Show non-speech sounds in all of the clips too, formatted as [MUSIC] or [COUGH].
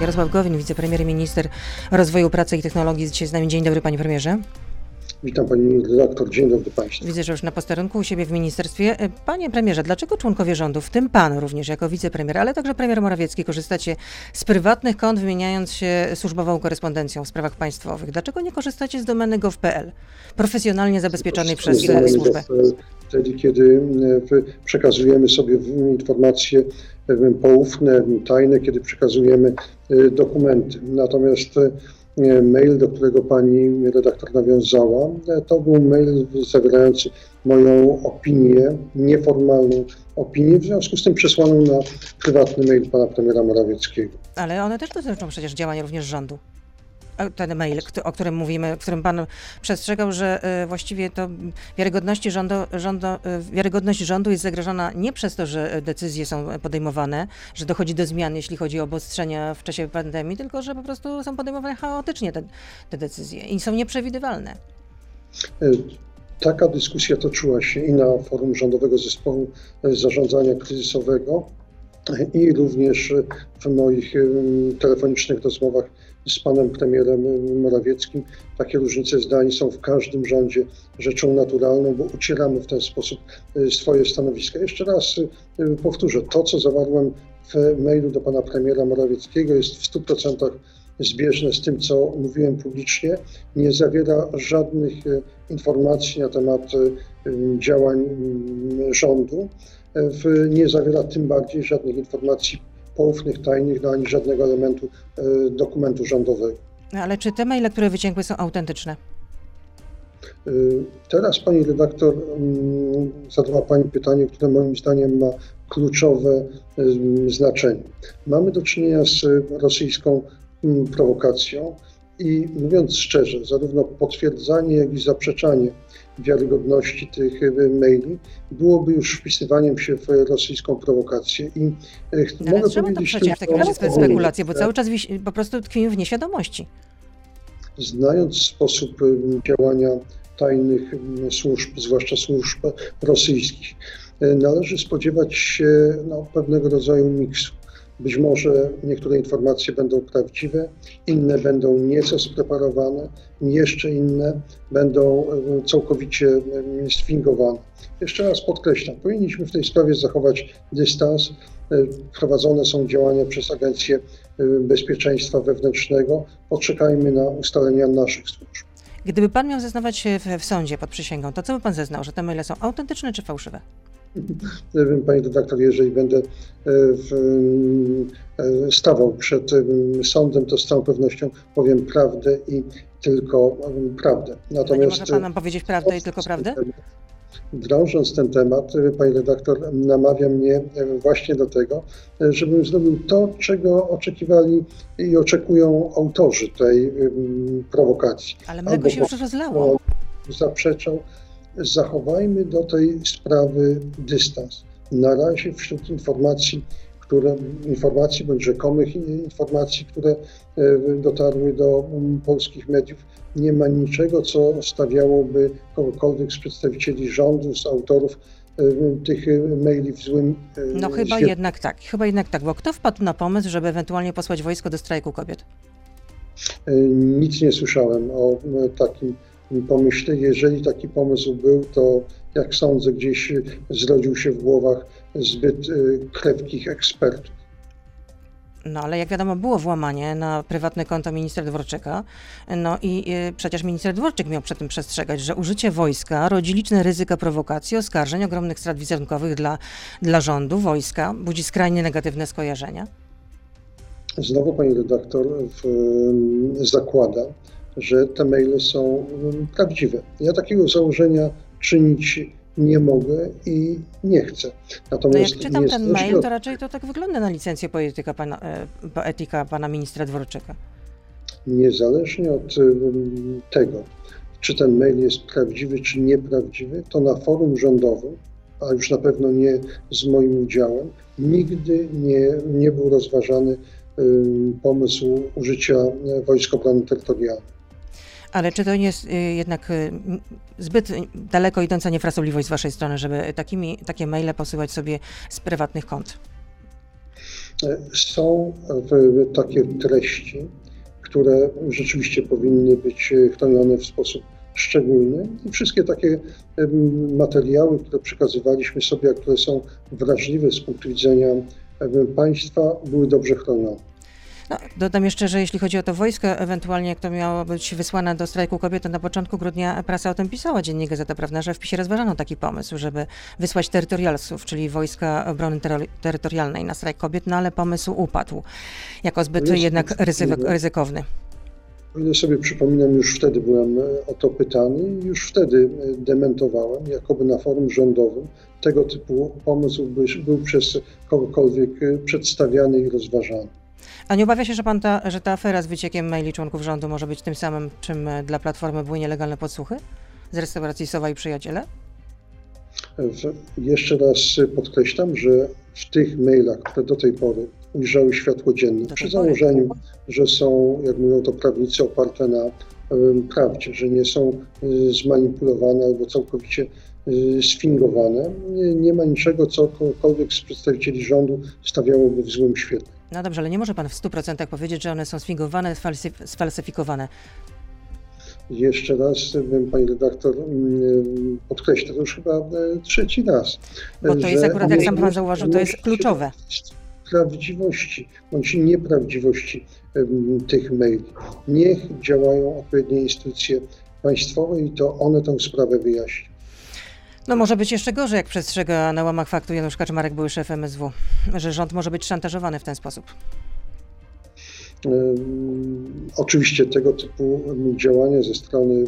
Jarosław Gowin, wicepremier i minister rozwoju pracy i technologii dzisiaj z nami. Dzień dobry panie premierze. Witam pani redaktor, dzień dobry państwu. Widzę, że już na posterunku u siebie w ministerstwie. Panie premierze, dlaczego członkowie rządu, w tym pan również jako wicepremier, ale także premier Morawiecki, korzystacie z prywatnych kont, wymieniając się służbową korespondencją w sprawach państwowych? Dlaczego nie korzystacie z domeny gov.pl, profesjonalnie zabezpieczonej przez służbę? Wtedy, kiedy e, przekazujemy sobie informacje e, poufne, tajne, kiedy przekazujemy e, dokumenty. Natomiast mail, do którego pani redaktor nawiązała, to był mail zawierający moją opinię, nieformalną opinię, w związku z tym przesłaną na prywatny mail pana premiera Morawieckiego. Ale one też dotyczą przecież działań również rządu ten mail, o którym mówimy, w którym pan przestrzegał, że e, właściwie to wiarygodności rządu, rządu, e, wiarygodność rządu jest zagrożona nie przez to, że decyzje są podejmowane, że dochodzi do zmian, jeśli chodzi o obostrzenia w czasie pandemii, tylko że po prostu są podejmowane chaotycznie te, te decyzje i są nieprzewidywalne. E, taka dyskusja toczyła się i na forum Rządowego Zespołu Zarządzania Kryzysowego, i również w moich telefonicznych rozmowach z panem premierem Morawieckim. Takie różnice zdań są w każdym rządzie rzeczą naturalną, bo ucieramy w ten sposób y, swoje stanowiska. Jeszcze raz y, powtórzę, to co zawarłem w mailu do pana premiera Morawieckiego jest w 100% zbieżne z tym, co mówiłem publicznie. Nie zawiera żadnych y, informacji na temat działań rządu. Nie zawiera tym bardziej żadnych informacji poufnych, tajnych, no ani żadnego elementu e, dokumentu rządowego. Ale czy te maile, które wyciekły, są autentyczne? E, teraz pani redaktor mm, zadała pani pytanie, które moim zdaniem ma kluczowe znaczenie. Mamy do czynienia z rosyjską mm, prowokacją i mówiąc szczerze, zarówno potwierdzanie, jak i zaprzeczanie wiarygodności tych e, maili byłoby już wpisywaniem się w rosyjską prowokację. I e, Ale mogę czemu powiedzieć to w takim razie spekulacje, bo cały czas po prostu tkwimy w nieświadomości. Znając sposób działania tajnych służb, zwłaszcza służb rosyjskich, e, należy spodziewać się no, pewnego rodzaju miksu. Być może niektóre informacje będą prawdziwe, inne będą nieco spreparowane, jeszcze inne będą e, całkowicie e, sfingowane. Jeszcze raz podkreślam, powinniśmy w tej sprawie zachować dystans. E, prowadzone są działania przez Agencję Bezpieczeństwa Wewnętrznego. Poczekajmy na ustalenia naszych służb. Gdyby pan miał zeznawać w, w sądzie pod przysięgą, to co by pan zeznał, że te maile są autentyczne czy fałszywe? Pani redaktor, jeżeli będę e, w, e, stawał przed sądem, to z całą pewnością powiem prawdę i tylko prawdę. Natomiast nie może Pan nam powiedzieć prawdę i tylko prawdę? Drążąc ten temat, pani redaktor namawia mnie właśnie do tego, żebym zrobił to, czego oczekiwali i oczekują autorzy tej prowokacji. Ale mleko się już rozlało. Zaprzeczał zachowajmy do tej sprawy dystans. Na razie wśród informacji, które, informacji bądź rzekomych informacji, które e, dotarły do mm, polskich mediów, nie ma niczego, co stawiałoby kogokolwiek z przedstawicieli rządu, z autorów e, tych maili w złym e, No chyba świecie. jednak tak, chyba jednak tak, bo kto wpadł na pomysł, żeby ewentualnie posłać wojsko do strajku kobiet? Nic nie słyszałem o takim pomyślę, jeżeli taki pomysł był, to jak sądzę, gdzieś zrodził się w głowach zbyt y, krewkich ekspertów. No ale jak wiadomo, było włamanie na prywatne konto ministra Dworczyka. No i y, przecież minister Dworczyk miał przed tym przestrzegać, że użycie wojska rodzi liczne ryzyka prowokacji, oskarżeń, ogromnych strat wizerunkowych dla, dla rządu, wojska, budzi skrajnie negatywne skojarzenia. Znowu pani redaktor w, zakłada, że te maile są mm, prawdziwe. Ja takiego założenia czynić nie mogę i nie chcę. Natomiast no jak czytam ten mail, to raczej to tak wygląda na licencję poetyka pana, e, poetyka pana ministra Dworczyka. Niezależnie od tego, czy ten mail jest prawdziwy, czy nieprawdziwy, to na forum rządowym, a już na pewno nie z moim udziałem, nigdy nie, nie był rozważany pomysł użycia e, Wojsk Obrony Terytorialnej. Ale czy to nie jest y, jednak y, zbyt daleko idąca niefrasobliwość z Waszej strony, żeby takimi, takie maile posyłać sobie z prywatnych kont? są takie treści, które rzeczywiście powinny być chronione w sposób szczególny i wszystkie takie materiały, które przekazywaliśmy sobie, a które są wrażliwe z punktu widzenia państwa, były dobrze chronione. No, dodam jeszcze, że jeśli chodzi o to wojsko, ewentualnie jak to miało być wysłane do strajku kobiet, to na początku grudnia prasa o tym pisała, Dziennik Gazeta Prawna, że w PiSie rozważano taki pomysł, żeby wysłać terytorialsów, czyli Wojska Obrony Terytorialnej na strajk kobiet, no ale pomysł upadł jako zbyt jednak ryzykowny. Ile sobie przypominam, już wtedy byłem e, o to pytany i już wtedy e, dementowałem, jakoby na forum rządowym tego typu pomysł był, był przez kogokolwiek e, przedstawiany i rozważany. A nie obawia się, że, pan ta, że ta afera z wyciekiem maili członków rządu może być tym samym, czym dla Platformy były nielegalne podsłuchy z restauracji Sowa i Przyjaciele? Jeszcze raz podkreślam, że w tych mailach, które do tej pory ujrzały światło dzienne, przy założeniu, że są, jak mówią to prawnicy, oparte na prawdzie, że nie są y, zmanipulowane albo całkowicie y, sfingowane. Nie, nie ma niczego, co kogokolwiek z przedstawicieli rządu stawiałoby w złym świetle. No dobrze, ale nie może pan w 100% powiedzieć, że one są sfingowane, sfalsyfikowane. Jeszcze raz bym pani redaktor mm, podkreślił, to już chyba e, trzeci raz. Bo to jest akurat, jak sam pan zauważył, to jest kluczowe. Prawdziwości bądź nieprawdziwości tych maili. Niech działają odpowiednie instytucje państwowe i to one tę sprawę wyjaśnią. No może być jeszcze gorzej, jak przestrzega na łamach faktu Janusz Kaczmarek, były szef MSW, że rząd może być szantażowany w ten sposób. Oczywiście tego typu działania ze strony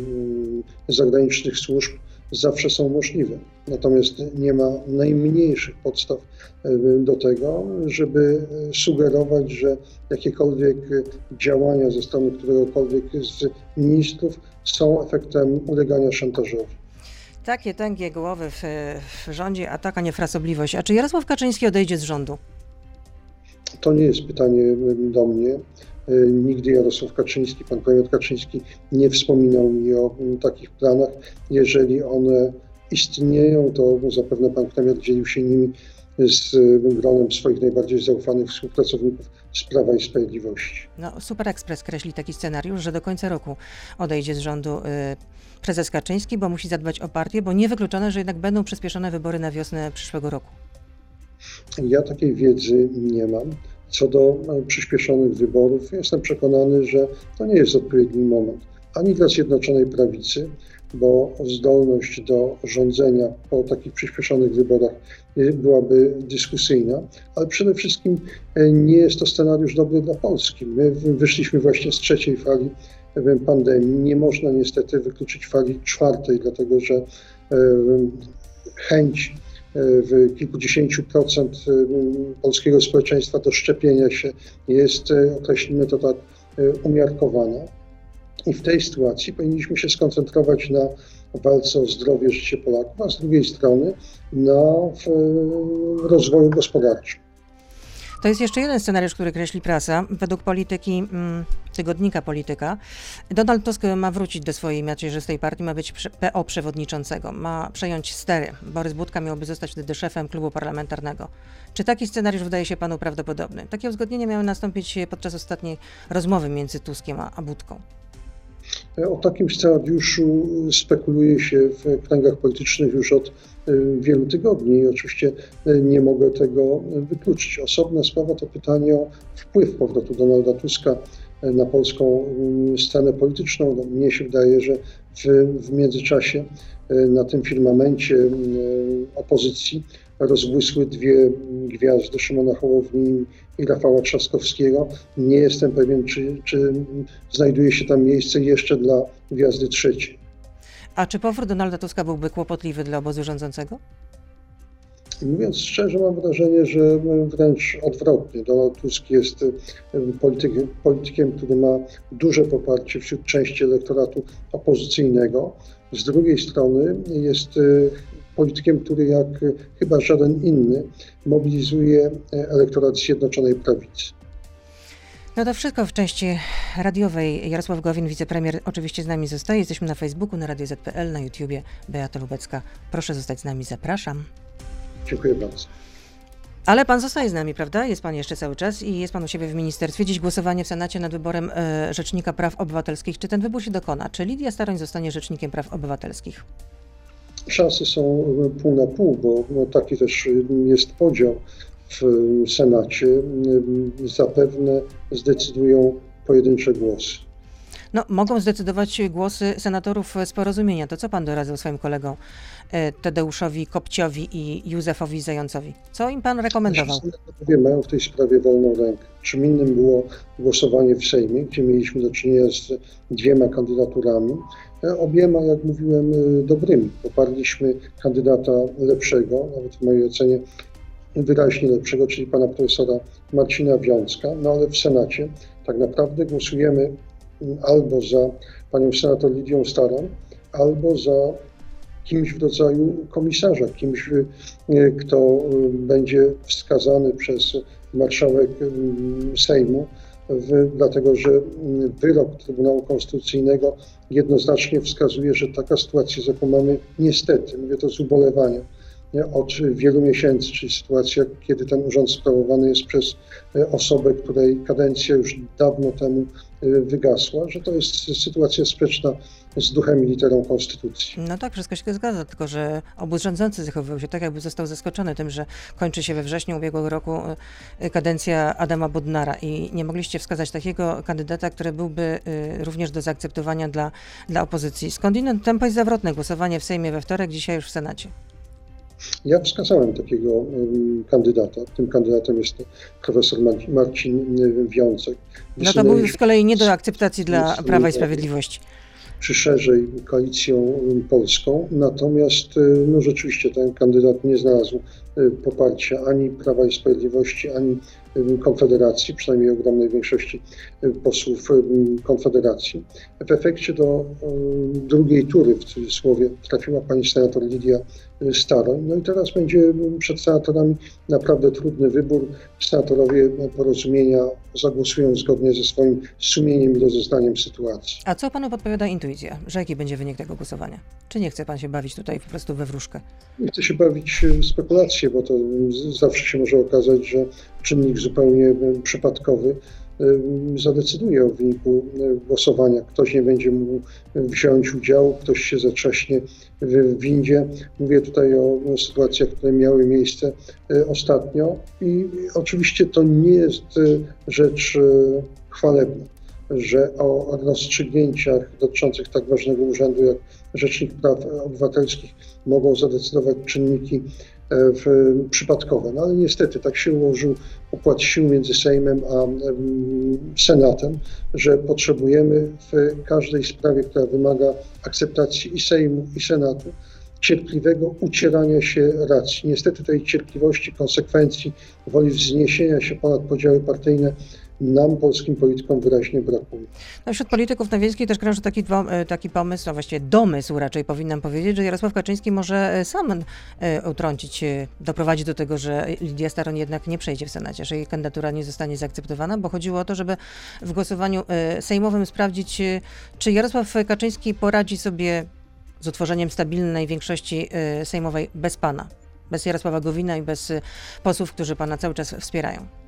zagranicznych służb zawsze są możliwe. Natomiast nie ma najmniejszych podstaw do tego, żeby sugerować, że jakiekolwiek działania ze strony któregokolwiek z ministrów są efektem ulegania szantażowi. Takie tęgie głowy w, w rządzie, a taka niefrasobliwość. A czy Jarosław Kaczyński odejdzie z rządu? To nie jest pytanie do mnie. E, nigdy Jarosław Kaczyński, pan premier Kaczyński nie wspominał mi o takich planach. Jeżeli one istnieją, to zapewne pan premier dzielił się nimi z gronem swoich najbardziej zaufanych współpracowników z Prawa i Sprawiedliwości. No, Super Express kreśli taki scenariusz, że do końca roku odejdzie z rządu y, prezes Kaczyński, bo musi zadbać o partię, bo niewykluczone, że jednak będą przyspieszone wybory na wiosnę przyszłego roku. Ja takiej wiedzy nie mam. Co do e, przyspieszonych wyborów, jestem przekonany, że to nie jest odpowiedni moment ani dla Zjednoczonej Prawicy, bo zdolność do rządzenia po takich przyspieszonych wyborach byłaby dyskusyjna, ale przede wszystkim e, nie jest to scenariusz dobry dla Polski. My wyszliśmy właśnie z trzeciej fali pandemii. Nie można niestety wykluczyć fali czwartej, dlatego że chęć w kilkudziesięciu procent y, polskiego społeczeństwa do szczepienia się jest, y, określimy to tak, y, umiarkowana. I w tej sytuacji powinniśmy się skoncentrować na walce o zdrowie, życie Polaków, a z drugiej strony na rozwoju gospodarczym. To jest jeszcze jeden scenariusz, który kreśli prasa. Według polityki, mm, tygodnika Polityka, Donald Tusk ma wrócić do swojej macierzystej partii, ma być PO przewodniczącego, ma przejąć stery. Borys Budka miałby zostać wtedy szefem klubu parlamentarnego. Czy taki scenariusz wydaje się panu prawdopodobny? Takie uzgodnienie miało nastąpić podczas ostatniej rozmowy między Tuskiem a Budką. O takim scenariuszu spekuluje się w kręgach politycznych już od y, wielu tygodni i oczywiście y, nie mogę tego wykluczyć. Osobna sprawa to pytanie o wpływ powrotu Donalda Tuska y, na polską scenę polityczną. No, mnie się wydaje, że w, w międzyczasie na tym firmamencie opozycji rozbłysły dwie gwiazdy Szymona Hołowni i Rafała Trzaskowskiego. Nie jestem pewien, czy, czy znajduje się tam miejsce jeszcze dla gwiazdy trzeciej. A czy powrót Donalda Tuska byłby kłopotliwy dla obozu rządzącego? Mówiąc szczerze, mam wrażenie, że wręcz odwrotnie. Donald Tusk jest polityk, politykiem, który ma duże poparcie wśród części elektoratu opozycyjnego. Z drugiej strony jest politykiem, który jak chyba żaden inny mobilizuje elektorat Zjednoczonej Prawicy. No to wszystko w części radiowej. Jarosław Gowin, wicepremier, oczywiście z nami zostaje. Jesteśmy na Facebooku, na Radio ZPL, na YouTubie. Beata Lubecka. Proszę zostać z nami, zapraszam. Dziękuję bardzo. Ale pan zostaje z nami, prawda? Jest pan jeszcze cały czas i jest pan u siebie w ministerstwie. Dziś głosowanie w Senacie nad wyborem e, Rzecznika Praw Obywatelskich. Czy ten wybór się dokona? Czy Lidia Staroń zostanie Rzecznikiem Praw Obywatelskich? Szanse są pół na pół, bo taki też jest podział w Senacie. Zapewne zdecydują pojedyncze głosy. No, mogą zdecydować głosy senatorów z porozumienia. To co pan doradzał swoim kolegom e, Tadeuszowi Kopciowi i Józefowi Zającowi? Co im pan rekomendował? Senatorowie mają w tej sprawie wolną rękę. Czym innym było głosowanie w Sejmie, gdzie mieliśmy do czynienia z dwiema kandydaturami. Obiema, jak mówiłem, e, dobrymi. Poparliśmy kandydata lepszego, nawet w mojej ocenie wyraźnie lepszego, czyli pana profesora Marcina Wiącka, no ale w Senacie tak naprawdę głosujemy albo za panią senator Lidią Starą, albo za kimś w rodzaju komisarza, kimś, e, kto e, będzie wskazany przez marszałek Sejmu, w, dlatego że wyrok Trybunału Konstytucyjnego jednoznacznie wskazuje, że taka sytuacja, z jaką mamy niestety, mówię to z ubolewaniem, od wielu miesięcy, czyli sytuacja, kiedy ten urząd sprawowany jest przez e, osobę, której kadencja już dawno temu e, wygasła, że to jest sytuacja sprzeczna z duchem i literą Konstytucji. No tak, wszystko się zgadza, tylko że obóz rządzący zachowywał się tak, jakby został zaskoczony tym, że kończy się we wrześniu ubiegłego roku e, kadencja Adama Bodnara i nie mogliście wskazać takiego kandydata, który byłby również do zaakceptowania dla, dla opozycji. Skądinąd tempo jest zawrotne, głosowanie w Sejmie we wtorek, dzisiaj już w Senacie. Ja wskazałem takiego kandydata. Tym kandydatem jest profesor Marcin Wiącek. No to był z kolei nie do akceptacji dla Prawa i Sprawiedliwości. Przy szerzej koalicją polską, natomiast y, no rzeczywiście ten kandydat nie znalazł y, poparcia ani Prawa i Sprawiedliwości, ani Konfederacji, przynajmniej ogromnej większości posłów Konfederacji. W efekcie do drugiej tury, w cudzysłowie, trafiła pani senator Lidia Staroń. No i teraz będzie przed senatorami naprawdę trudny wybór. Senatorowie porozumienia zagłosują zgodnie ze swoim sumieniem i rozeznaniem sytuacji. A co panu podpowiada intuicja, że jaki będzie wynik tego głosowania? Czy nie chce pan się bawić tutaj po prostu we wróżkę? Nie chcę się bawić w spekulacje, bo to zawsze się może okazać, że czynnik zupełnie przypadkowy zadecyduje o wyniku głosowania. Ktoś nie będzie mógł wziąć udziału, ktoś się zatrzaśnie w windzie. Mówię tutaj o sytuacjach, które miały miejsce e, ostatnio i oczywiście to nie jest e, rzecz chwalebna, że o rozstrzygnięciach dotyczących tak ważnego urzędu jak Rzecznik Praw Obywatelskich mogą zadecydować czynniki w, przypadkowe. No ale niestety tak się ułożył układ sił między Sejmem a Senatem, że potrzebujemy w każdej sprawie, która wymaga akceptacji i Sejmu, i Senatu, cierpliwego ucierania się racji. Niestety tej cierpliwości, konsekwencji, woli wzniesienia się ponad podziały partyjne nam, polskim politykom, wyraźnie brakuje. No, wśród polityków na wiejskiej też krąży taki, e, taki pomysł, no właściwie domysł raczej powinnam powiedzieć, że Jarosław Kaczyński może e, sam e, utrącić, doprowadzić do tego, że Lidia Staroń jednak nie przejdzie w Senacie, że jej kandydatura nie zostanie zaakceptowana, bo chodziło o to, żeby w głosowaniu sejmowym sprawdzić, czy Jarosław Kaczyński poradzi sobie z utworzeniem stabilnej większości sejmowej bez pana, bez Jarosława Gowina i bez posłów, którzy pana cały czas wspierają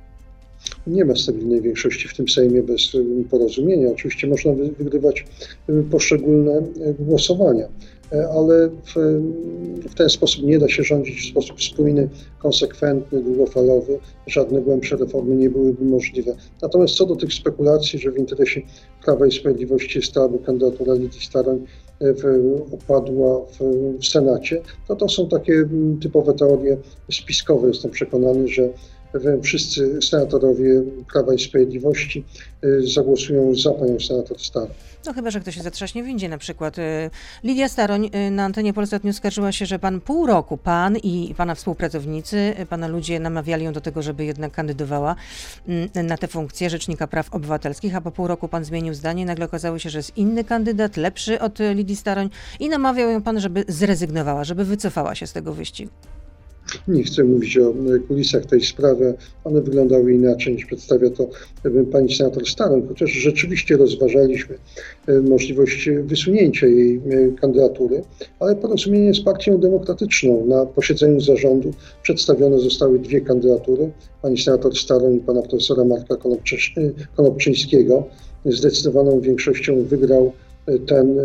nie ma stabilnej większości w tym Sejmie bez porozumienia. Oczywiście można wygrywać poszczególne głosowania, e, ale w, w, ten sposób nie da się rządzić w sposób spójny, konsekwentny, długofalowy. Żadne głębsze reformy nie byłyby możliwe. Natomiast co do tych spekulacji, że w interesie Prawa i Sprawiedliwości jest to, aby kandydatura Lidii Staroń e, upadła w, w Senacie, to to są takie typowe teorie spiskowe. Jestem przekonany, że wszyscy senatorowie Prawa i Sprawiedliwości y, zagłosują za panią senator Starą. No chyba, że ktoś się zatrzaśnie windzie na przykład. Y, Lidia Staroń y, na antenie Polsat News skarżyła się, że pan pół roku, pan i pana współpracownicy, pana ludzie namawiali ją do tego, żeby jednak kandydowała mm, na tę funkcję Rzecznika Praw Obywatelskich, a po pół roku pan zmienił zdanie. Nagle okazało się, że jest inny kandydat, lepszy od Lidii Staroń i namawiał ją pan, żeby zrezygnowała, żeby wycofała się z tego wyścigu. Nie chcę mówić o kulisach tej sprawy. One wyglądały inaczej niż przedstawia to pani senator Staroń, chociaż rzeczywiście rozważaliśmy e, możliwość wysunięcia jej e, kandydatury, ale porozumienie z Partią Demokratyczną na posiedzeniu zarządu przedstawione zostały dwie kandydatury, pani senator Staroń i pana profesora Marka Konopczyńskiego. Zdecydowaną większością wygrał ten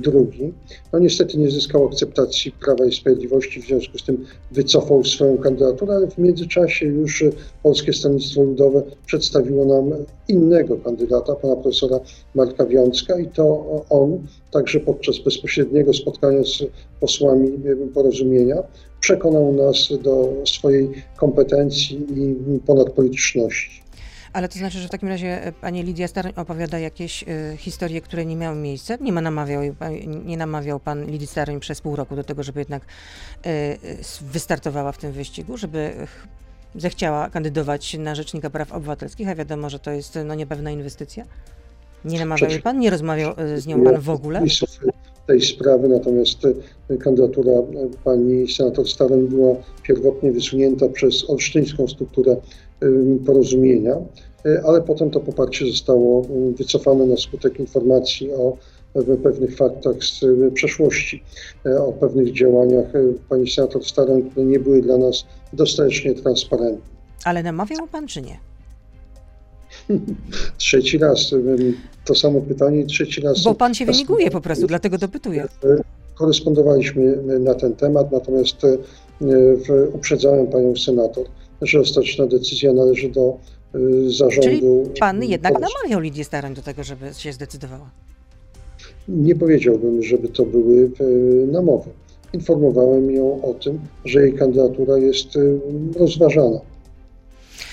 drugi. No niestety nie zyskał akceptacji Prawa i Sprawiedliwości, w związku z tym wycofał swoją kandydaturę, ale w międzyczasie już Polskie Stronnictwo Ludowe przedstawiło nam innego kandydata, pana profesora Marka Wiącka i to on także podczas bezpośredniego spotkania z posłami porozumienia przekonał nas do swojej kompetencji i ponadpolityczności. Ale to znaczy, że w takim razie e, pani Lidia Staroń opowiada jakieś y, historie, które nie miały miejsca? Nie, ma namawiał, nie namawiał pan Lidii Staroń przez pół roku do tego, żeby jednak y, wystartowała w tym wyścigu, żeby zechciała kandydować na Rzecznika Praw Obywatelskich, a wiadomo, że to jest no, niepewna inwestycja? Nie namawiał jej pan? Nie rozmawiał z nią pan w ogóle? tej sprawy, natomiast kandydatura pani senator Staroń była pierwotnie wysunięta przez olsztyńską strukturę porozumienia, y, ale potem to poparcie zostało wycofane na skutek informacji o pewnych faktach z przeszłości, y, o pewnych działaniach y, pani senator Staroń, które nie były dla nas dostatecznie transparentne. Ale namawiał pan czy nie? [LAUGHS] trzeci raz to samo pytanie, trzeci raz. Bo pan się wymiguje po prostu, dlatego dopytuję. Korespondowaliśmy na ten temat, natomiast uprzedzałem panią senator, że ostateczna decyzja należy do y, zarządu. Czyli pan jednak namawiał Lidię Staroń do tego, żeby się zdecydowała? Nie powiedziałbym, żeby to były y, namowy. Informowałem ją o tym, że jej kandydatura jest y, rozważana.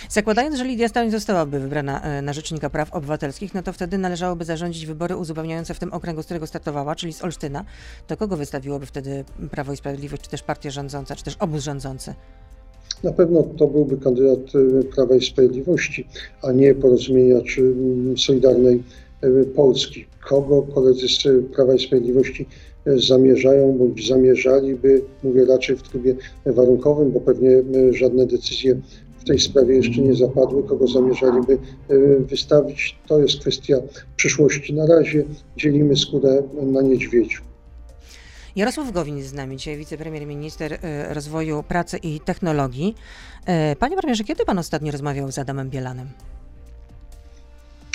Zakładając, że Lidia Staroń zostałaby wybrana na Rzecznika Praw Obywatelskich, no to wtedy należałoby zarządzić wybory uzupełniające w tym okręgu, z którego startowała, czyli z Olsztyna. To kogo wystawiłoby wtedy Prawo i Sprawiedliwość, czy też partia rządząca, czy też obóz rządzący? Na pewno to byłby kandydat e, Prawa i Sprawiedliwości, a nie porozumienia czy mm, Solidarnej e, Polski. Kogo koledzy z Prawa i Sprawiedliwości e, zamierzają bądź zamierzaliby, mówię raczej w trybie warunkowym, bo pewnie żadne decyzje w tej sprawie jeszcze nie zapadły, kogo zamierzaliby wystawić, to jest kwestia przyszłości. Na razie dzielimy skórę na niedźwiedziu. Jarosław Gowin jest z nami dzisiaj, wicepremier minister e, rozwoju pracy i technologii. E, panie premierze, kiedy pan ostatnio rozmawiał z Adamem Bielanem?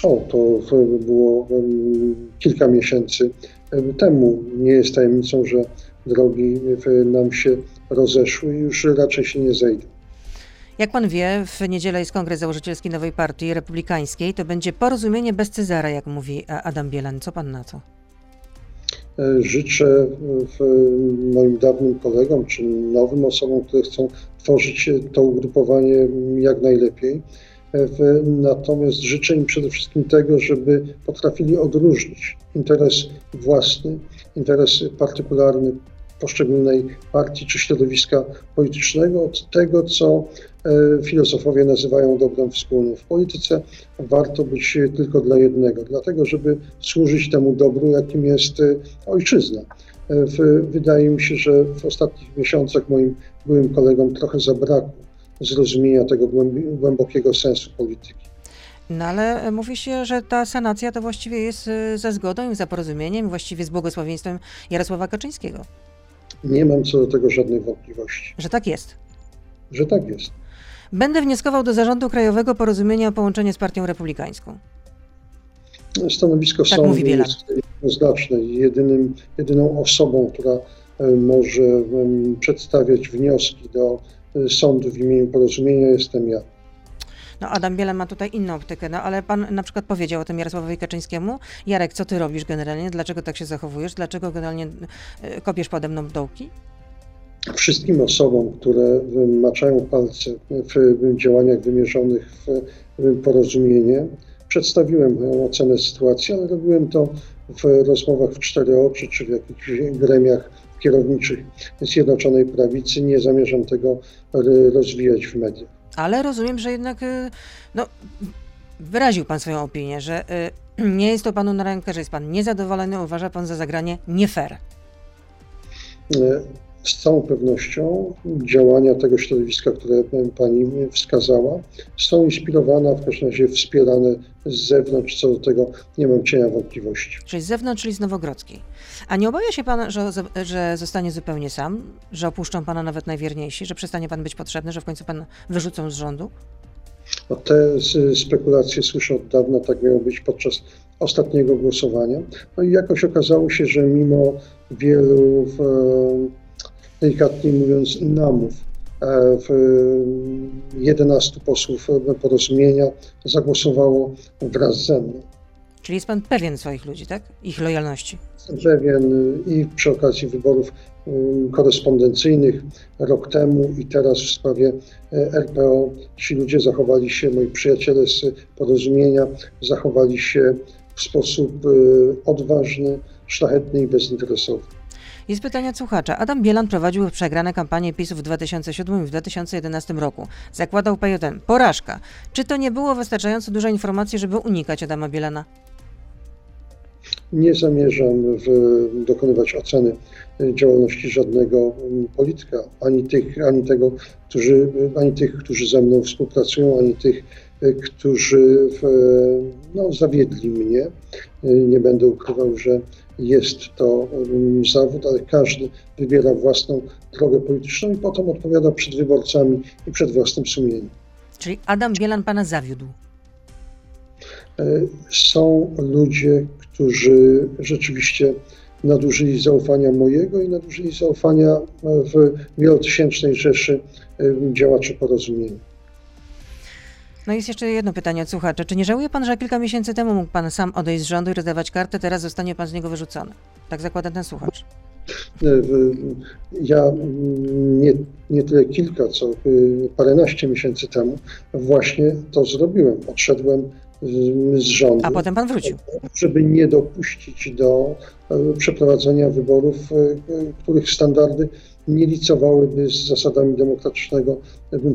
O, to było kilka miesięcy temu. Nie jest tajemnicą, że drogi nam się rozeszły i już raczej się nie zejdą. Jak pan wie, w niedzielę jest kongres założycielski nowej partii republikańskiej. To będzie porozumienie bez Cezara, jak mówi Adam Bielan. Co pan na to? E, życzę moim dawnym kolegom czy nowym osobom, które chcą tworzyć to ugrupowanie jak najlepiej. E, natomiast życzę im przede wszystkim tego, żeby potrafili odróżnić interes własny, interes partykularny poszczególnej partii czy środowiska politycznego od tego, co e, filozofowie nazywają dobrem wspólnym. W polityce warto być tylko dla jednego, dlatego żeby służyć temu dobru, jakim jest e, ojczyzna. E, wydaje mi się, że w ostatnich miesiącach moim byłym kolegom trochę zabrakło zrozumienia tego głębokiego sensu polityki. No ale mówi się, że ta sanacja to właściwie jest za zgodą i za porozumieniem, właściwie z błogosławieństwem Jarosława Kaczyńskiego. Nie mam co do tego żadnych wątpliwości. Że tak jest. Że tak jest. Będę wnioskował do Zarządu Krajowego Porozumienia o połączenie z Partią Republikańską. Stanowisko tak sądu jest jednoznaczne. Jedynym, jedyną osobą, która e, może przedstawiać wnioski do e, sądu w imieniu porozumienia jestem ja. No Adam Biela ma tutaj inną optykę, no ale pan na przykład powiedział o tym Jarosławowi Kaczyńskiemu. Jarek, co ty robisz generalnie? Dlaczego tak się zachowujesz? Dlaczego generalnie e, kopiesz pode mną dołki? Wszystkim osobom, które maczają palce w działaniach wymierzonych w porozumienie, przedstawiłem moją ocenę sytuacji, ale robiłem to w rozmowach w cztery oczy, czy w jakichś gremiach kierowniczych Zjednoczonej Prawicy. Nie zamierzam tego rozwijać w mediach ale rozumiem, że jednak y, no, wyraził pan swoją opinię, że y, nie jest to panu na rękę, że jest pan niezadowolony, uważa pan za zagranie nie fair. Z całą pewnością działania tego środowiska, które pani wskazała, są inspirowane, a w każdym razie wspierane z zewnątrz. Co do tego nie mam cienia wątpliwości. Czyli z zewnątrz, czyli z Nowogrodzkiej. A nie obawia się pan, że, że zostanie zupełnie sam, że opuszczą pana nawet najwierniejsi, że przestanie pan być potrzebny, że w końcu pan wyrzucą z rządu? No te spekulacje słyszę od dawna, tak miało być podczas ostatniego głosowania. No i jakoś okazało się, że mimo wielu, w, delikatnie mówiąc, namów, e, w 11 posłów porozumienia zagłosowało wraz ze mną. Czyli jest pan pewien swoich ludzi, tak? Ich lojalności. Jestem pewien i przy okazji wyborów um, korespondencyjnych rok temu i teraz w sprawie e, RPO ci ludzie zachowali się, moi przyjaciele z porozumienia, zachowali się w sposób e, odważny, szlachetny i bezinteresowny. Jest pytanie od słuchacza. Adam Bielan prowadził przegrane kampanie PiSu w 2007 i w 2011 roku. Zakładał PJM. Porażka. Czy to nie było wystarczająco dużo informacji, żeby unikać Adama Bielana? Nie zamierzam w, dokonywać oceny działalności żadnego polityka, ani tych, ani tego, którzy, ani tych, którzy ze mną współpracują, ani tych, którzy w, no, zawiedli mnie. Nie będę ukrywał, że jest to zawód, ale każdy wybiera własną drogę polityczną i potem odpowiada przed wyborcami i przed własnym sumieniem. Czyli Adam Bielan pana zawiódł? E, są ludzie, którzy rzeczywiście nadużyli zaufania mojego i nadużyli zaufania w wielotysięcznej rzeszy e, działaczy porozumienia. No jest jeszcze jedno pytanie od słuchacza. Czy nie żałuje pan, że kilka miesięcy temu mógł pan sam odejść z rządu i rozdawać kartę, teraz zostanie pan z niego wyrzucony? Tak zakłada ten słuchacz. E, ja nie, nie tyle kilka, co paręnaście miesięcy temu właśnie to zrobiłem. Odszedłem z rządu. A potem pan wrócił. Żeby nie dopuścić do e, przeprowadzenia wyborów, e, których standardy nie licowałyby z zasadami demokratycznego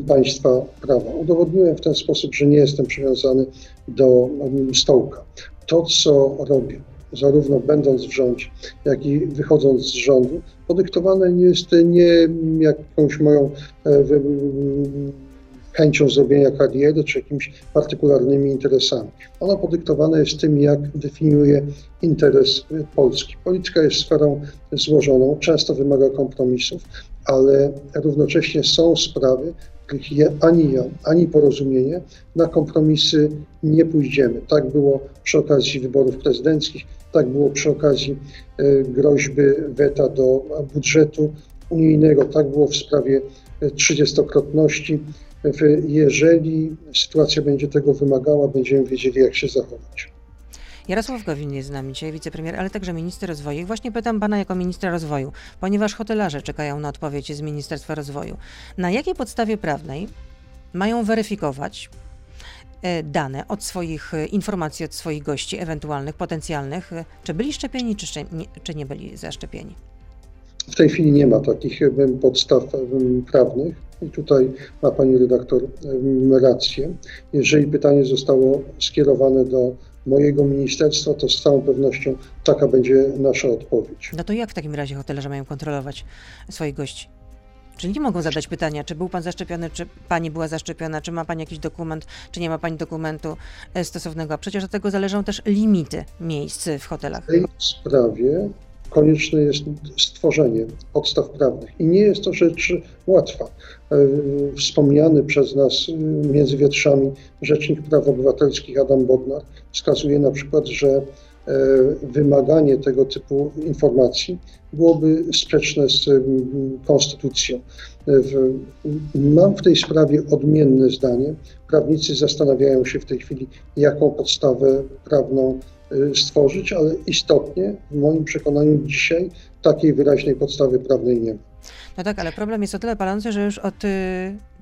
państwa prawa. Udowodniłem w ten sposób, że nie jestem przywiązany do stołka. To, co robię, zarówno będąc w rządzie, jak i wychodząc z rządu, podyktowane jest nie jakąś moją e, chęcią zrobienia kariery czy jakimiś partykularnymi interesami. Ona podyktowana jest tym, jak definiuje interes Polski. Polityka jest sferą złożoną, często wymaga kompromisów, ale równocześnie są sprawy, których ani ja, ani porozumienie na kompromisy nie pójdziemy. Tak było przy okazji wyborów prezydenckich, tak było przy okazji e, groźby weta do budżetu unijnego, tak było w sprawie e, trzydziestokrotności jeżeli sytuacja będzie tego wymagała, będziemy wiedzieli, jak się zachować. Jarosław Gowin jest z nami dzisiaj, wicepremier, ale także minister rozwoju. I właśnie pytam pana jako ministra rozwoju, ponieważ hotelarze czekają na odpowiedź z Ministerstwa Rozwoju. Na jakiej podstawie prawnej mają weryfikować e, dane od swoich e, informacji od swoich gości ewentualnych, potencjalnych, e, czy byli szczepieni, czy, czy nie byli zaszczepieni? W tej chwili nie ma takich podstaw prawnych. I tutaj ma pani redaktor rację. Jeżeli pytanie zostało skierowane do mojego ministerstwa, to z całą pewnością taka będzie nasza odpowiedź. No to jak w takim razie hotelarze mają kontrolować swoich gości? Czy nie mogą zadać pytania, czy był pan zaszczepiony, czy pani była zaszczepiona, czy ma pani jakiś dokument, czy nie ma pani dokumentu e, stosownego? A przecież od tego zależą też limity miejsc w hotelach. W tej sprawie konieczne jest stworzenie podstaw prawnych. I nie jest to rzecz łatwa. E, wspomniany przez nas e, między wietrzami Rzecznik Praw Obywatelskich Adam Bodnar wskazuje na przykład, że e, wymaganie tego typu informacji byłoby sprzeczne z konstytucją. Mam w tej sprawie odmienne zdanie. Prawnicy zastanawiają się w tej chwili, jaką podstawę prawną stworzyć, ale istotnie w moim przekonaniu dzisiaj takiej wyraźnej podstawy prawnej nie ma. No tak, ale problem jest o tyle palący, że już od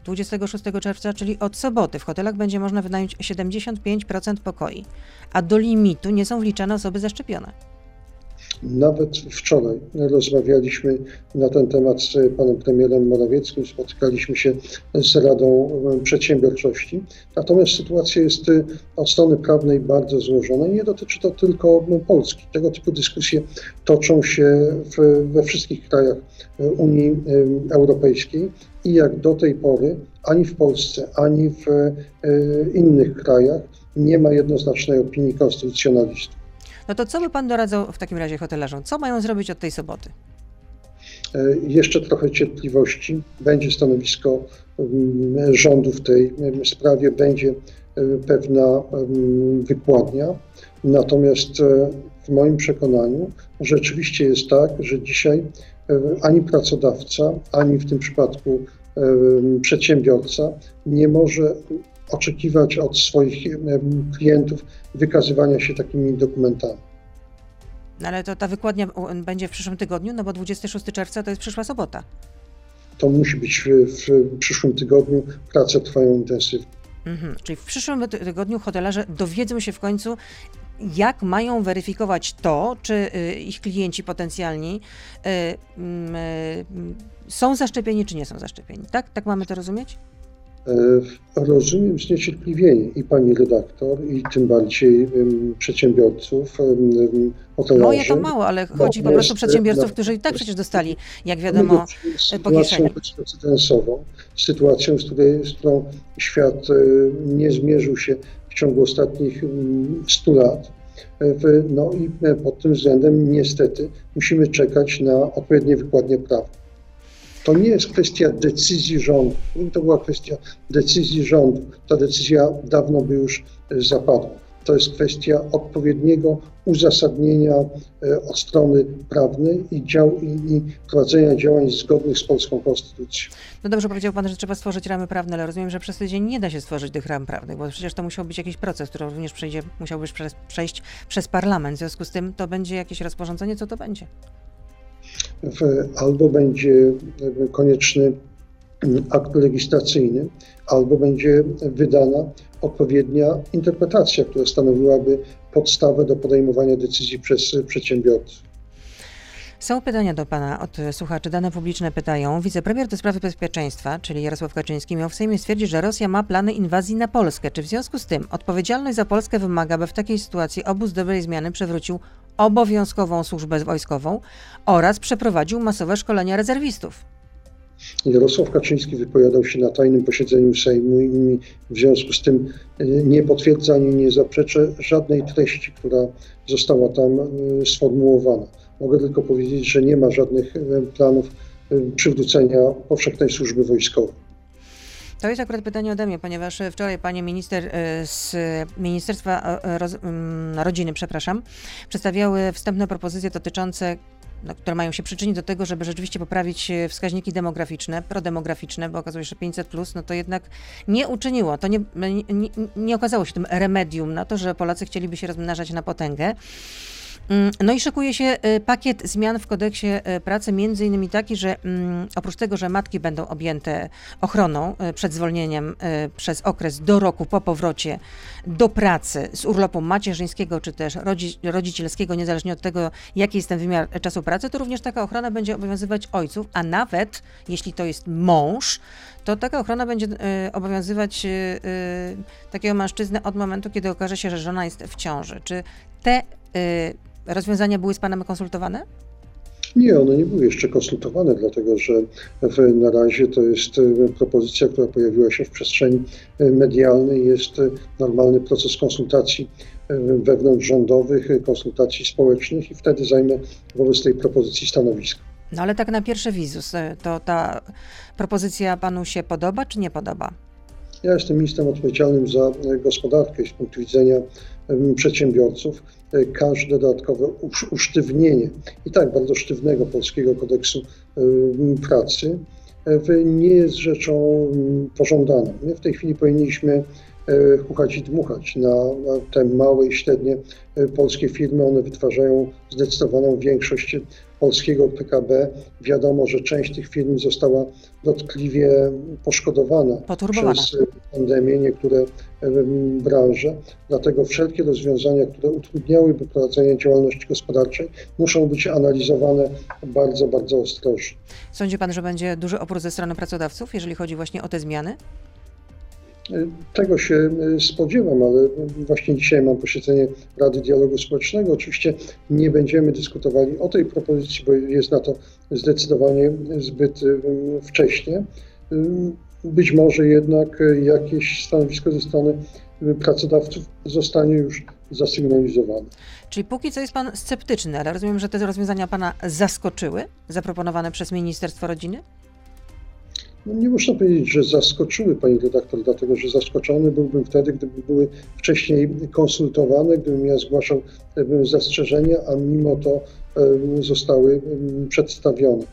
26 y, czerwca, czyli od soboty, w hotelach będzie można wynająć 75% pokoi, a do limitu nie są wliczane osoby zaszczepione. Nawet wczoraj rozmawialiśmy na ten temat z panem premierem Morawieckim, spotykaliśmy się z Radą Przedsiębiorczości. Natomiast sytuacja jest od strony prawnej bardzo złożona i nie dotyczy to tylko Polski. Tego typu dyskusje toczą się w, we wszystkich krajach Unii Europejskiej i jak do tej pory ani w Polsce, ani w innych krajach nie ma jednoznacznej opinii konstytucjonalistów. No to co by pan doradzał w takim razie hotelarzom? Co mają zrobić od tej soboty? E, jeszcze trochę cierpliwości. Będzie stanowisko mm, rządu w tej mm, sprawie, będzie e, pewna mm, wykładnia. Natomiast e, w moim przekonaniu rzeczywiście jest tak, że dzisiaj ani pracodawca, ani w tym przypadku przedsiębiorca nie może oczekiwać od swoich klientów wykazywania się takimi dokumentami. No ale to ta wykładnia będzie w przyszłym tygodniu, no bo 26 czerwca to jest przyszła sobota. To musi być w, przyszłym tygodniu. Prace trwają intensywnie. Mhm. Czyli w przyszłym tygodniu hotelarze dowiedzą się w końcu, jak mają weryfikować to, czy y, ich klienci potencjalni y, y, są zaszczepieni, czy nie są zaszczepieni. Tak? Tak mamy to rozumieć? E, rozumiem zniecierpliwienie i pani redaktor, i tym bardziej przedsiębiorców, hotelarzy. Moje to mało, ale chodzi po prostu o przedsiębiorców, którzy i tak przecież dostali, jak wiadomo, sytuacją bezprecedensową, sytuacją, z, której, z którą świat e, nie zmierzył się w ciągu ostatnich 100 lat. E, no i pod tym względem niestety musimy czekać na odpowiednie wykładnie prawne. To nie jest kwestia decyzji rządu. To była kwestia decyzji rządu, ta decyzja dawno by już e, zapadła. To jest kwestia odpowiedniego uzasadnienia e, od strony prawnej i, dział, i, prowadzenia działań zgodnych z polską konstytucją. No dobrze, powiedział Pan, że trzeba stworzyć ramy prawne, ale rozumiem, że przez tydzień nie da się stworzyć tych ram prawnych, bo przecież to musiał być jakiś proces, który również przejdzie, musiałby przejść przez parlament. W związku z tym to będzie jakieś rozporządzenie, co to będzie? Albo będzie konieczny akt legislacyjny, albo będzie wydana odpowiednia interpretacja, która stanowiłaby podstawę do podejmowania decyzji przez przedsiębiorców. Są pytania do Pana od słuchaczy. Dane publiczne pytają. Wicepremier do sprawy bezpieczeństwa, czyli Jarosław Kaczyński, miał w Sejmie stwierdzić, że Rosja ma plany inwazji na Polskę. Czy w związku z tym odpowiedzialność za Polskę wymaga, by w takiej sytuacji obóz dobrej zmiany przewrócił obowiązkową służbę wojskową oraz przeprowadził masowe szkolenia rezerwistów? Jarosław Kaczyński wypowiadał się na tajnym posiedzeniu Sejmu i w związku z tym e, nie potwierdza ani nie zaprzecza żadnej treści, która została tam e, sformułowana. Mogę tylko powiedzieć, że nie ma żadnych e, planów przywrócenia powszechnej służby wojskowej. To jest akurat pytanie ode mnie, ponieważ wczoraj pani minister e, z Ministerstwa mm, Rodziny, przepraszam, przedstawiały wstępne propozycje dotyczące no, które mają się przyczynić do tego, żeby rzeczywiście poprawić wskaźniki demograficzne, prodemograficzne, bo okazuje się, że 500 plus, no to jednak nie uczyniło, to nie, nie, nie okazało się tym remedium na to, że Polacy chcieliby się rozmnażać na potęgę. Mm, no i szykuje się y, pakiet zmian w kodeksie y, pracy, między innymi taki, że mm, oprócz tego, że matki będą objęte ochroną y, przed zwolnieniem przez okres do roku po powrocie do pracy z urlopu macierzyńskiego czy też rodzicielskiego, niezależnie od tego, jaki jest ten wymiar czasu pracy, to również taka ochrona będzie obowiązywać ojców, a nawet jeśli to jest mąż, to taka ochrona będzie obowiązywać takiego mężczyznę od momentu, kiedy okaże się, że żona jest w ciąży. Czy te rozwiązania były z Panem konsultowane? Nie, one nie były jeszcze konsultowane, dlatego że w, na razie to jest e, propozycja, która pojawiła się w przestrzeni e, medialnej. Jest e, normalny proces konsultacji wewnątrzrządowych, konsultacji społecznych i wtedy zajmę wobec tej propozycji stanowisko. No ale tak na pierwszy wizus, to ta propozycja panu się podoba czy nie podoba? Ja jestem ministrem odpowiedzialnym za gospodarkę i z punktu widzenia przedsiębiorców e, każde dodatkowe usztywnienie i tak bardzo sztywnego polskiego kodeksu pracy e, nie jest rzeczą pożądaną. My w tej chwili powinniśmy chuchać i dmuchać na te małe i średnie polskie firmy. One wytwarzają zdecydowaną większość polskiego PKB. Wiadomo, że część tych firm została dotkliwie poszkodowana przez pandemię, niektóre branże. Dlatego wszelkie rozwiązania, które utrudniałyby prowadzenie działalności gospodarczej, muszą być analizowane bardzo, bardzo ostrożnie. Sądzi pan, że będzie duży opór ze strony pracodawców, jeżeli chodzi właśnie o te zmiany? Tego się e, spodziewam, ale właśnie dzisiaj mam posiedzenie Rady Dialogu Społecznego. Oczywiście nie będziemy dyskutowali o tej propozycji, bo jest na to zdecydowanie zbyt e, wcześnie. E, być może jednak jakieś stanowisko ze strony pracodawców zostanie już zasygnalizowane. Czyli póki co jest Pan sceptyczny, ale rozumiem, że te rozwiązania Pana zaskoczyły, zaproponowane przez Ministerstwo Rodziny? No nie można powiedzieć, że zaskoczyły pani redaktor, dlatego że zaskoczony byłbym wtedy, gdyby były wcześniej konsultowane, gdybym ja zgłaszał zastrzeżenia, a mimo to zostały przedstawione.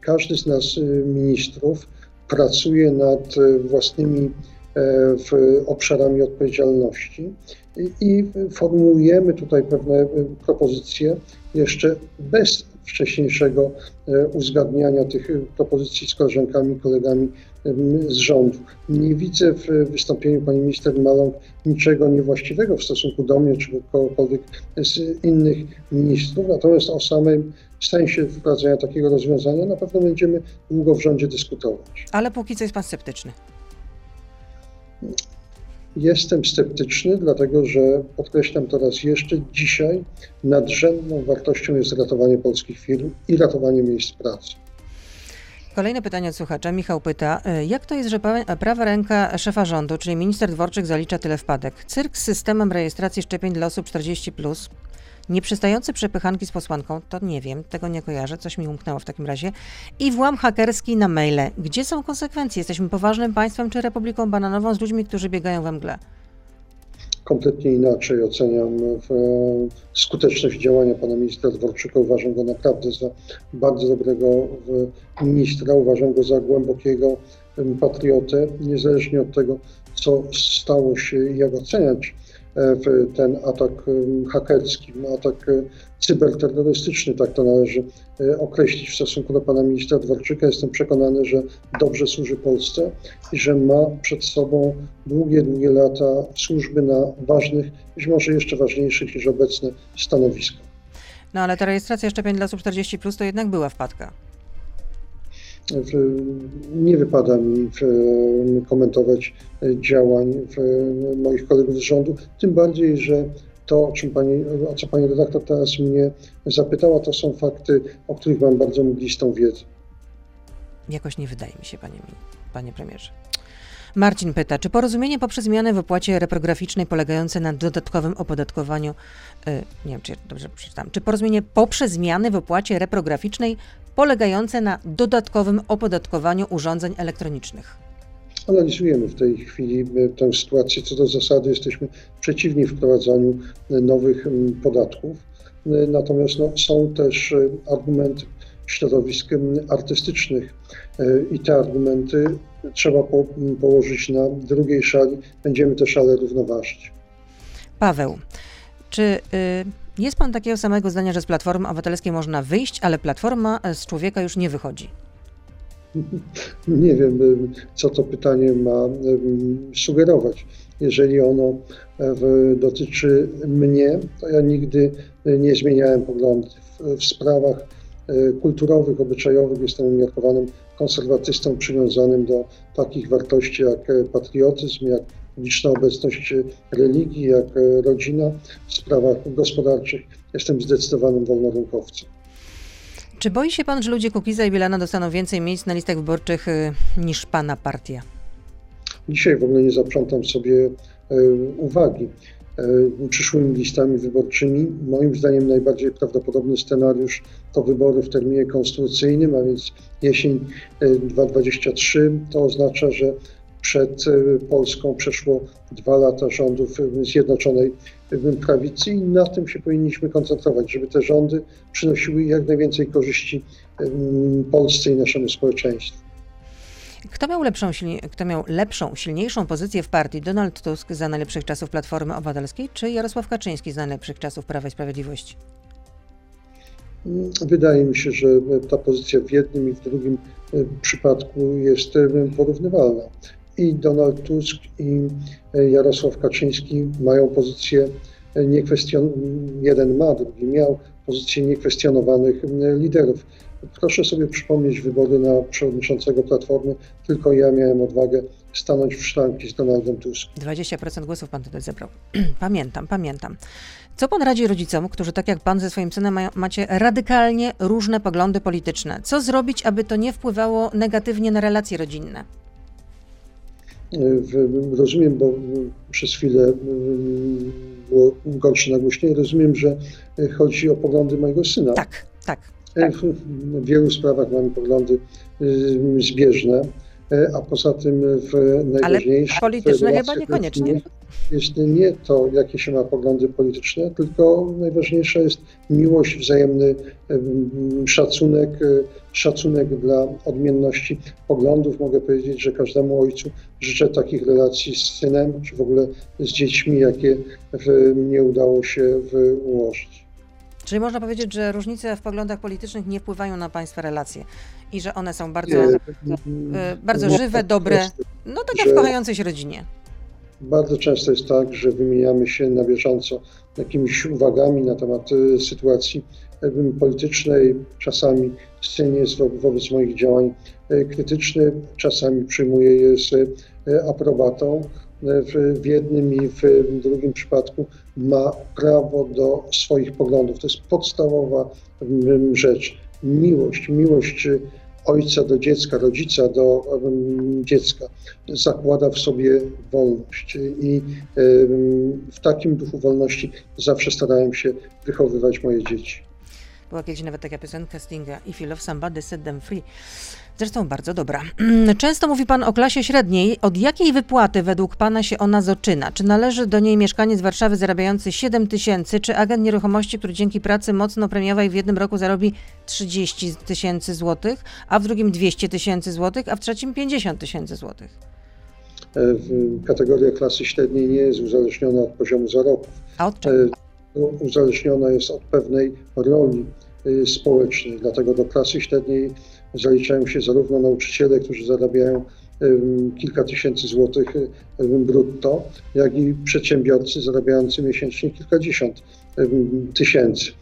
Każdy z nas ministrów pracuje nad własnymi obszarami odpowiedzialności i formułujemy tutaj pewne propozycje jeszcze bez wcześniejszego e, uzgadniania tych propozycji z koleżankami, kolegami z rządu. Nie widzę w wystąpieniu pani minister Maląg niczego niewłaściwego w stosunku do mnie czy kogokolwiek z innych ministrów, natomiast o samym sensie wprowadzenia takiego rozwiązania na pewno będziemy długo w rządzie dyskutować. Ale póki co jest pan sceptyczny. Jestem sceptyczny, dlatego że podkreślam to raz jeszcze, dzisiaj nadrzędną wartością jest ratowanie polskich firm i ratowanie miejsc pracy. Kolejne pytanie od słuchacza. Michał pyta, y, jak to jest, że prawa ręka szefa rządu, czyli minister Dworczyk, zalicza tyle wpadek? Cyrk z systemem rejestracji szczepień dla osób 40, plus, Nieprzystające przepychanki z posłanką, to nie wiem, tego nie kojarzę, coś mi umknęło w takim razie. I włam hakerski na maile. Gdzie są konsekwencje? Jesteśmy poważnym państwem czy Republiką Bananową z ludźmi, którzy biegają we mgle? kompletnie inaczej oceniam e, skuteczność działania pana ministra Dworczyka. Uważam go naprawdę za bardzo dobrego ministra, uważam go za głębokiego patriotę, niezależnie od tego, co stało się i jak oceniać ten atak hakerski, atak e, cyberterrorystyczny, tak to należy e, określić w stosunku do pana ministra Dworczyka. Jestem przekonany, że dobrze służy Polsce i że ma przed sobą długie, długie lata służby na ważnych, być może jeszcze ważniejszych niż obecne stanowiskach. No ale ta rejestracja szczepień dla osób 40 plus to jednak była wpadka nie wypada mi komentować działań moich kolegów z rządu, tym bardziej, że to, czym pani, o co pani redaktor teraz mnie zapytała, to są fakty, o których mam bardzo mglistą wiedzę. Jakoś nie wydaje mi się, panie, panie premierze. Marcin pyta, czy porozumienie poprzez zmiany w opłacie reprograficznej polegające na dodatkowym opodatkowaniu, yy, nie wiem, czy dobrze przeczytam, czy porozumienie poprzez zmiany w opłacie reprograficznej polegające na dodatkowym opodatkowaniu urządzeń elektronicznych? Analizujemy w tej chwili e, tę sytuację. Co do zasady jesteśmy przeciwni wprowadzaniu e, nowych podatków. Natomiast no, są też argumenty środowisk artystycznych i te argumenty trzeba po, położyć na drugiej szali. Będziemy te szale równoważyć. Paweł, czy y, jest pan takiego samego zdania, że z Platformy Obywatelskiej można wyjść, ale Platforma z człowieka już nie wychodzi? Nie wiem, y, co to pytanie ma y, sugerować. Jeżeli ono dotyczy mnie, to ja nigdy nie zmieniałem poglądów w sprawach kulturowych, obyczajowych. Jestem umiarkowanym konserwatystą przywiązanym do takich wartości jak e, patriotyzm, jak liczna obecność religii, jak e, rodzina w sprawach gospodarczych. Jestem zdecydowanym wolnorynkowcem. Czy boi się pan, że ludzie Kukiza i Bielana dostaną więcej miejsc na listach wyborczych e, niż pana partia? Dzisiaj w ogóle nie zaprzątam sobie uwagi. E, przyszłymi listami wyborczymi. Moim zdaniem najbardziej prawdopodobny scenariusz to wybory w terminie konstytucyjnym, a więc jesień 2023. E, to oznacza, że przed e, Polską przeszło dwa lata rządów Zjednoczonej Prawicy i na tym się powinniśmy koncentrować, żeby te rządy przynosiły jak najwięcej korzyści Polsce i naszemu społeczeństwu. Kto miał, lepszą, kto miał lepszą, silniejszą pozycję w partii? Donald Tusk za najlepszych czasów Platformy Obywatelskiej, czy Jarosław Kaczyński za najlepszych czasów Prawa i Sprawiedliwości? Wydaje mi się, że ta pozycja w jednym i w drugim e, przypadku jest e, porównywalna. I Donald Tusk, i e, Jarosław Kaczyński mają pozycję niekwestion... jeden ma, drugi miał pozycję niekwestionowanych liderów. Proszę sobie przypomnieć wybory na przewodniczącego Platformy. Tylko ja miałem odwagę stanąć w szranki z Donaldem Tuskiem. 20% głosów pan tutaj zebrał. [CLEARS THROAT] pamiętam, pamiętam. Co pan radzi rodzicom, którzy tak jak pan ze swoim synem mają, macie radykalnie różne poglądy polityczne? Co zrobić, aby to nie wpływało negatywnie na relacje rodzinne? Rozumiem, bo przez chwilę było gorsze nagłośnienie. Rozumiem, że chodzi o poglądy mojego syna. Tak, tak. Tak. W wielu sprawach mamy poglądy zbieżne. E, a poza tym w najważniejsze... Ale polityczne chyba niekoniecznie. Jest nie to, jakie się ma poglądy polityczne, tylko najważniejsza jest miłość, wzajemny szacunek, e, szacunek dla odmienności poglądów. Mogę powiedzieć, że każdemu ojcu życzę takich relacji z synem, czy w ogóle z dziećmi, jakie nie udało się ułożyć. Czyli można powiedzieć, że różnice w poglądach politycznych nie wpływają na Państwa relacje i że one są bardzo, e, bardzo żywe, dobre, no tak jak w kochającej się rodzinie. Bardzo często jest tak, że wymieniamy się na bieżąco jakimiś uwagami na temat e, sytuacji politycznej. Czasami scenie jest wobec moich działań e, krytyczny, czasami przyjmuję je z aprobatą w, w jednym i w drugim przypadku ma prawo do swoich poglądów. To jest podstawowa mm, rzecz. Miłość, miłość ojca do dziecka, rodzica do um, dziecka zakłada w sobie wolność. I w takim duchu wolności zawsze starałem się wychowywać moje dzieci. Była kiedyś nawet taka piosenka Stinga If you love somebody, set them free. Zresztą bardzo dobra. [CLEARS THROAT] Często mówi Pan o klasie średniej. Od jakiej wypłaty według Pana się ona zaczyna? Czy należy do niej mieszkaniec Warszawy zarabiający 7 tysięcy, czy agent nieruchomości, który dzięki pracy mocno premiowej w jednym roku zarobi 30 tysięcy złotych, a w drugim 200 tysięcy złotych, a w trzecim 50 tysięcy złotych? E, kategoria klasy średniej nie jest uzależniona od poziomu zarobków. A od czego? Uzależniona jest od pewnej roli e, społecznej, dlatego do klasy średniej zaliczają się zarówno nauczyciele, którzy zarabiają kilka tysięcy złotych brutto, jak i przedsiębiorcy zarabiający miesięcznie kilkadziesiąt tysięcy.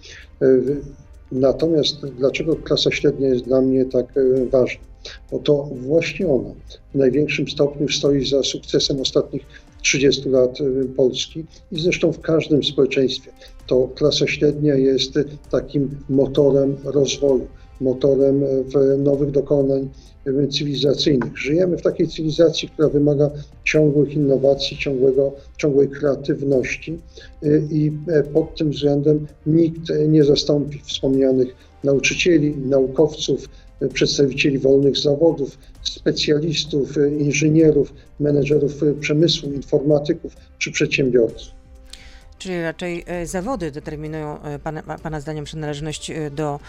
Natomiast dlaczego klasa średnia jest dla mnie tak ważna? Bo to właśnie ona w największym stopniu stoi za sukcesem ostatnich 30 lat Polski i zresztą w każdym społeczeństwie. To klasa średnia jest takim motorem rozwoju motorem w nowych dokonań cywilizacyjnych. Żyjemy w takiej cywilizacji, która wymaga ciągłych innowacji, ciągłego, ciągłej kreatywności i pod tym względem nikt nie zastąpi wspomnianych nauczycieli, naukowców, przedstawicieli wolnych zawodów, specjalistów, inżynierów, menedżerów przemysłu, informatyków czy przedsiębiorców. Czyli raczej e, zawody determinują e, pana, pana zdaniem przynależność e, do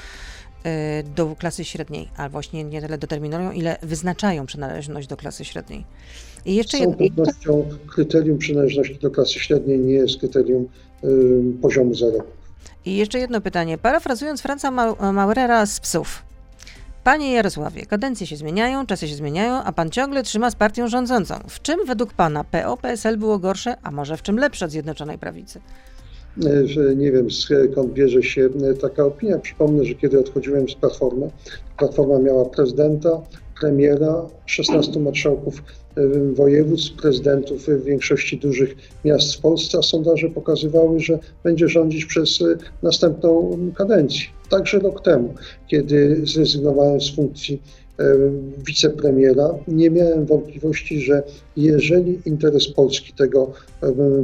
do klasy średniej, a właśnie nie tyle determinują, ile wyznaczają przynależność do klasy średniej. I jeszcze Z całą pewnością kryterium przynależności do klasy średniej nie jest kryterium y, poziomu zarobków. I jeszcze jedno pytanie. Parafrazując Franca Maurera z psów. Panie Jarosławie, kadencje się zmieniają, czasy się zmieniają, a pan ciągle trzyma z partią rządzącą. W czym według pana PO-PSL było gorsze, a może w czym lepsze od Zjednoczonej Prawicy? E, że nie wiem skąd bierze się e, taka opinia. Przypomnę, że kiedy odchodziłem z Platformy, Platforma miała prezydenta, premiera, 16 marszałków e, województw, prezydentów w większości dużych miast w Polsce, a sondaże pokazywały, że będzie rządzić przez następną kadencję. Także rok temu, kiedy zrezygnowałem z funkcji wicepremiera, nie miałem wątpliwości, że jeżeli interes Polski tego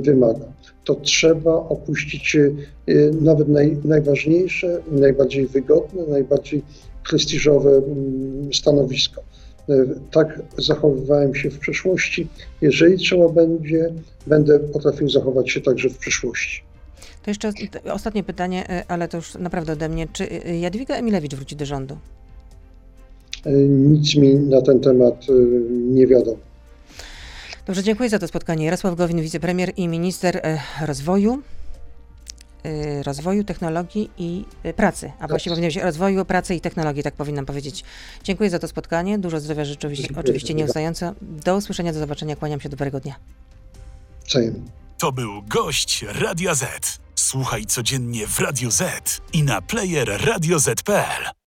wymaga, to trzeba opuścić e, nawet naj, najważniejsze, najbardziej wygodne, najbardziej prestiżowe mm, stanowisko. E, tak zachowywałem się w przeszłości. Jeżeli trzeba będzie, będę potrafił zachować się także w przyszłości. To jeszcze ostatnie pytanie, e, ale to już naprawdę ode mnie. Czy Jadwiga Emilewicz wróci do rządu? nic mi na ten temat nie wiadomo. Dobrze, dziękuję za to spotkanie. Jarosław Gowin, wicepremier i minister e, rozwoju, e, rozwoju, technologii i e, pracy. A właściwie powinien być rozwoju, pracy i technologii, tak powinnam powiedzieć. Dziękuję za to spotkanie. Dużo zdrowia życzę oczywiście, Dziękuję. oczywiście nieustająco. Do usłyszenia, do zobaczenia. Kłaniam się, dobrego dnia. Wzajemnie. To był gość Radia Z. Słuchaj codziennie w Radio Z i na player radioz.pl.